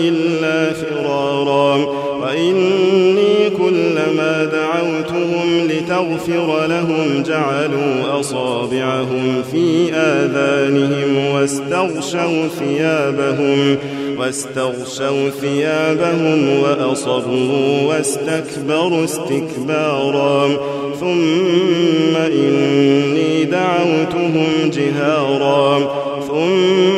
إلا فرارا. وإني كلما دعوتهم لتغفر لهم جعلوا أصابعهم في آذانهم واستغشوا ثيابهم واستغشوا ثيابهم وأصروا واستكبروا استكبارا. ثم إني دعوتهم جهارا. ثم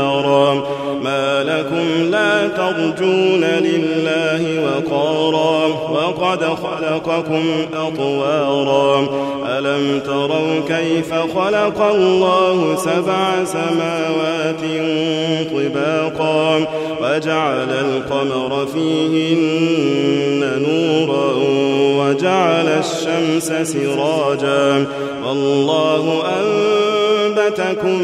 لكم لا ترجون لله وقارا وقد خلقكم أطوارا. ألم تروا كيف خلق الله سبع سماوات طباقا وجعل القمر فيهن نورا وجعل الشمس سراجا. والله أنبتكم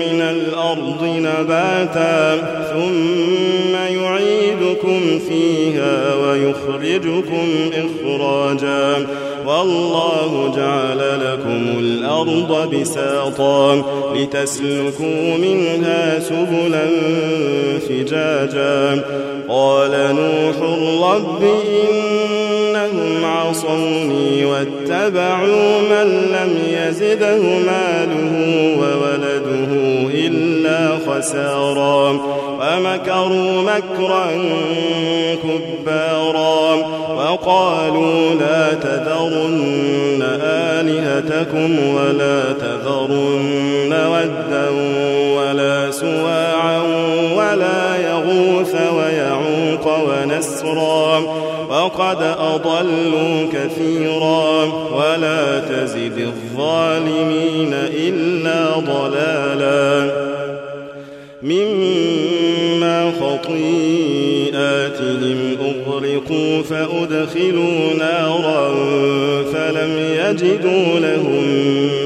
من الأرض نباتا ثم يعيدكم فيها ويخرجكم إخراجا. والله جعل لكم الأرض بساطا لتسلكوا منها سبلا فجاجا. قال نوح رب إنهم عصوني واتبعوا من لم يزده ماله وولده إلا خسارا ومكروا مكرا كبارا وقالوا لا تذرن آلهتكم ولا تذرن ودا ونسرا وقد أضلوا كثيرا ولا تزد الظالمين إلا ضلالا. مما خطيئاتهم أغرقوا فأدخلوا نارا فلم يجدوا لهم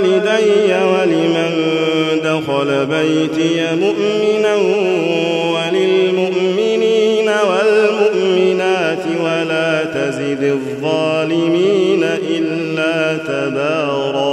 بيتي مؤمنا وللمؤمنين والمؤمنات ولا تزد الظالمين إلا تباراً.